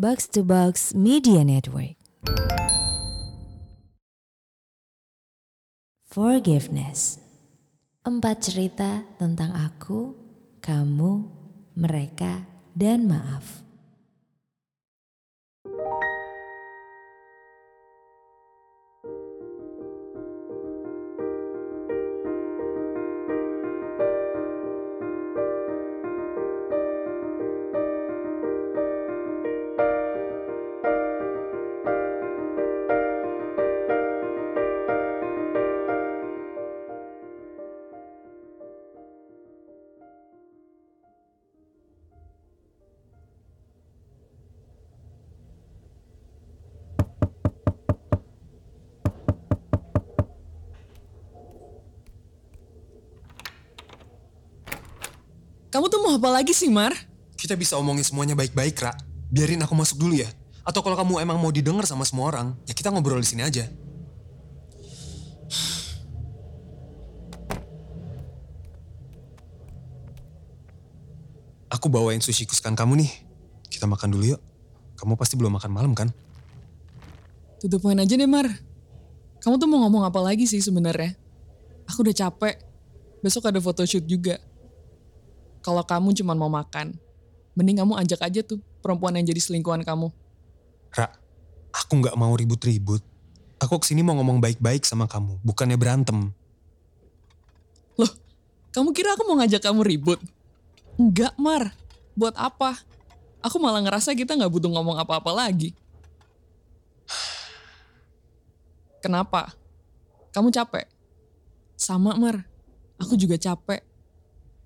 Box to Box Media Network. Forgiveness. Empat cerita tentang aku, kamu, mereka, dan maaf. Kamu tuh mau apa lagi sih, Mar? Kita bisa omongin semuanya baik-baik, Ra. Biarin aku masuk dulu ya. Atau kalau kamu emang mau didengar sama semua orang, ya kita ngobrol di sini aja. Aku bawain sushi kesukaan kamu nih. Kita makan dulu yuk. Kamu pasti belum makan malam kan? To the point aja deh, Mar. Kamu tuh mau ngomong apa lagi sih sebenarnya? Aku udah capek. Besok ada photoshoot juga. Kalau kamu cuma mau makan, mending kamu ajak aja tuh perempuan yang jadi selingkuhan kamu. Ra, aku nggak mau ribut-ribut. Aku ke sini mau ngomong baik-baik sama kamu, bukannya berantem. Loh, kamu kira aku mau ngajak kamu ribut? Enggak, Mar. Buat apa? Aku malah ngerasa kita nggak butuh ngomong apa-apa lagi. Kenapa? Kamu capek? Sama, Mar. Aku juga capek.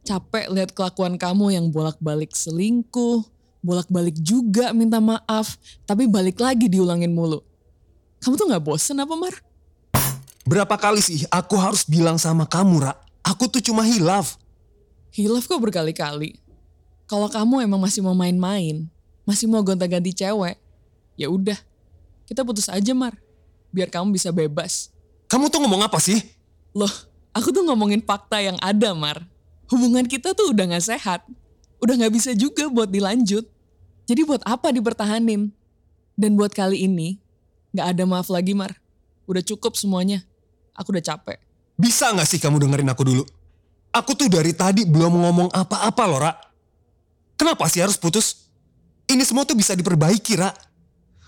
Capek lihat kelakuan kamu yang bolak-balik selingkuh, bolak-balik juga minta maaf, tapi balik lagi diulangin mulu. Kamu tuh gak bosen apa, Mar? Berapa kali sih aku harus bilang sama kamu, Ra? Aku tuh cuma hilaf. Hilaf kok berkali-kali. Kalau kamu emang masih mau main-main, masih mau gonta-ganti cewek, ya udah, kita putus aja, Mar. Biar kamu bisa bebas. Kamu tuh ngomong apa sih? Loh, aku tuh ngomongin fakta yang ada, Mar. Hubungan kita tuh udah gak sehat. Udah gak bisa juga buat dilanjut. Jadi buat apa dipertahanin? Dan buat kali ini, gak ada maaf lagi, Mar. Udah cukup semuanya. Aku udah capek. Bisa gak sih kamu dengerin aku dulu? Aku tuh dari tadi belum ngomong apa-apa loh, Ra. Kenapa sih harus putus? Ini semua tuh bisa diperbaiki, Ra.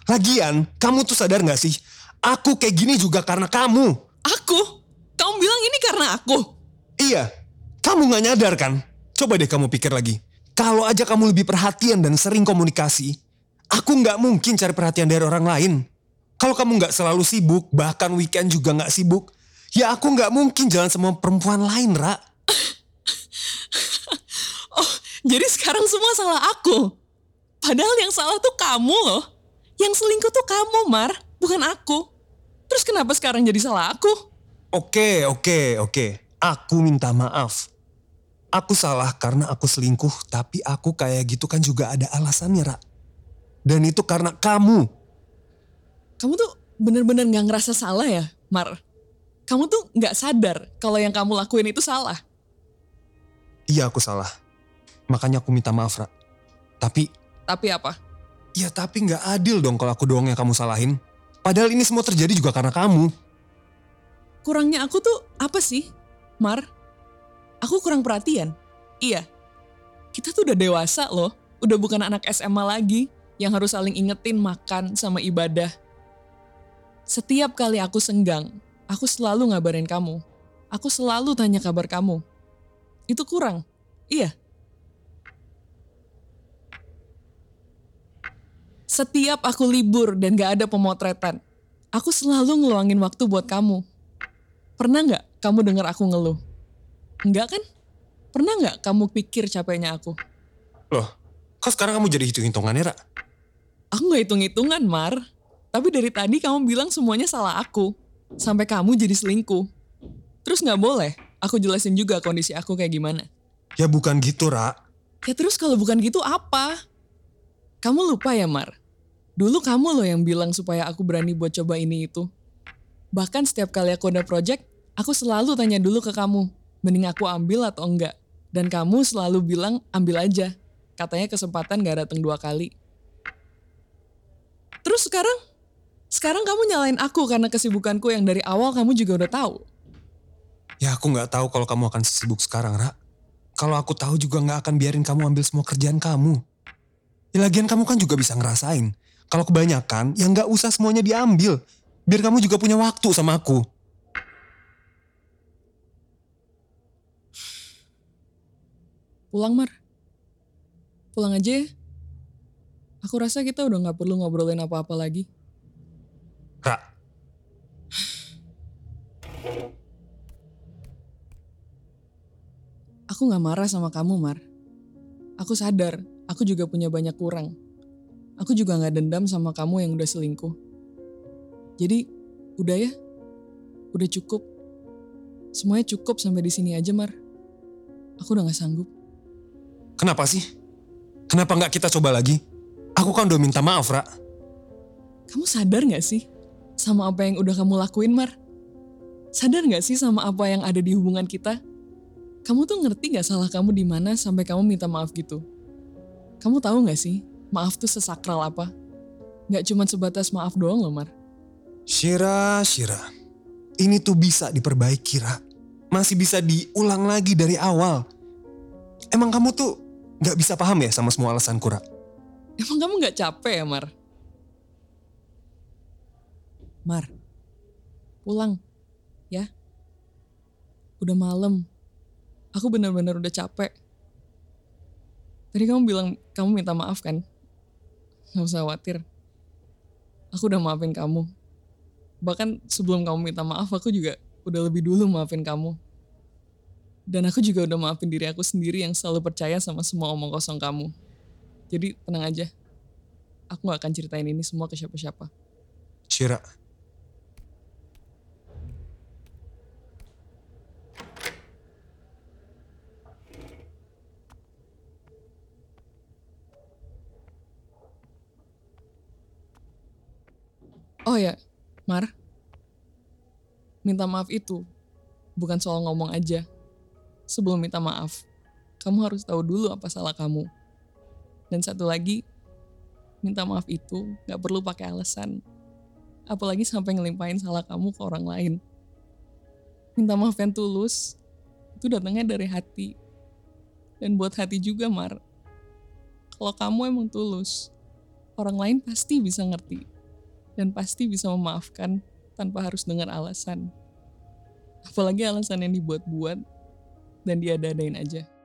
Lagian, kamu tuh sadar gak sih? Aku kayak gini juga karena kamu. Aku? Kamu bilang ini karena aku? Iya, kamu gak nyadar kan? Coba deh kamu pikir lagi. Kalau aja kamu lebih perhatian dan sering komunikasi, aku nggak mungkin cari perhatian dari orang lain. Kalau kamu nggak selalu sibuk, bahkan weekend juga nggak sibuk, ya aku nggak mungkin jalan sama perempuan lain, Ra. Oh, jadi sekarang semua salah aku. Padahal yang salah tuh kamu loh. Yang selingkuh tuh kamu, Mar. Bukan aku. Terus kenapa sekarang jadi salah aku? Oke, oke, oke. Aku minta maaf. Aku salah karena aku selingkuh, tapi aku kayak gitu kan juga ada alasannya, Ra. Dan itu karena kamu. Kamu tuh bener-bener gak ngerasa salah ya, Mar? Kamu tuh gak sadar kalau yang kamu lakuin itu salah. Iya aku salah. Makanya aku minta maaf, Ra. Tapi, Tapi apa? ya tapi nggak adil dong kalau aku doang yang kamu salahin. Padahal ini semua terjadi juga karena kamu. Kurangnya aku tuh apa sih, Mar? Aku kurang perhatian. Iya. Kita tuh udah dewasa loh. Udah bukan anak SMA lagi yang harus saling ingetin makan sama ibadah. Setiap kali aku senggang, aku selalu ngabarin kamu. Aku selalu tanya kabar kamu. Itu kurang. Iya. Setiap aku libur dan gak ada pemotretan, aku selalu ngeluangin waktu buat kamu. Pernah nggak kamu dengar aku ngeluh? Enggak kan? Pernah nggak kamu pikir capeknya aku? Loh, kok sekarang kamu jadi hitung-hitungannya, Ra? Aku nggak hitung-hitungan, Mar. Tapi dari tadi kamu bilang semuanya salah aku. Sampai kamu jadi selingkuh. Terus nggak boleh aku jelasin juga kondisi aku kayak gimana. Ya bukan gitu, Ra. Ya terus kalau bukan gitu apa? Kamu lupa ya, Mar? Dulu kamu loh yang bilang supaya aku berani buat coba ini itu. Bahkan setiap kali aku ada project, aku selalu tanya dulu ke kamu, mending aku ambil atau enggak. Dan kamu selalu bilang ambil aja. Katanya kesempatan gak datang dua kali. sekarang? Sekarang kamu nyalain aku karena kesibukanku yang dari awal kamu juga udah tahu. Ya aku nggak tahu kalau kamu akan sibuk sekarang, Ra. Kalau aku tahu juga nggak akan biarin kamu ambil semua kerjaan kamu. Ya lagian kamu kan juga bisa ngerasain. Kalau kebanyakan, ya nggak usah semuanya diambil. Biar kamu juga punya waktu sama aku. Pulang, Mar. Pulang aja ya. Aku rasa kita udah gak perlu ngobrolin apa-apa lagi. Ra, Aku gak marah sama kamu, Mar. Aku sadar, aku juga punya banyak kurang. Aku juga gak dendam sama kamu yang udah selingkuh. Jadi, udah ya. Udah cukup. Semuanya cukup sampai di sini aja, Mar. Aku udah gak sanggup. Kenapa sih? Kenapa nggak kita coba lagi? Aku kan udah minta maaf, Ra. Kamu sadar gak sih sama apa yang udah kamu lakuin, Mar? Sadar gak sih sama apa yang ada di hubungan kita? Kamu tuh ngerti gak salah kamu di mana sampai kamu minta maaf gitu? Kamu tahu gak sih, maaf tuh sesakral apa? Gak cuma sebatas maaf doang loh, Mar. Shira, Shira. Ini tuh bisa diperbaiki, Ra. Masih bisa diulang lagi dari awal. Emang kamu tuh nggak bisa paham ya sama semua alasanku, Ra? Emang kamu gak capek ya, Mar? Mar, pulang, ya. Udah malam. Aku benar-benar udah capek. Tadi kamu bilang kamu minta maaf kan? Gak usah khawatir. Aku udah maafin kamu. Bahkan sebelum kamu minta maaf, aku juga udah lebih dulu maafin kamu. Dan aku juga udah maafin diri aku sendiri yang selalu percaya sama semua omong kosong kamu. Jadi tenang aja. Aku gak akan ceritain ini semua ke siapa-siapa. Shira, Oh ya, Mar. Minta maaf itu bukan soal ngomong aja. Sebelum minta maaf, kamu harus tahu dulu apa salah kamu. Dan satu lagi, minta maaf itu gak perlu pakai alasan. Apalagi sampai ngelimpahin salah kamu ke orang lain. Minta maaf yang tulus, itu datangnya dari hati. Dan buat hati juga, Mar. Kalau kamu emang tulus, orang lain pasti bisa ngerti dan pasti bisa memaafkan tanpa harus dengar alasan. Apalagi alasan yang dibuat-buat dan diada-adain aja.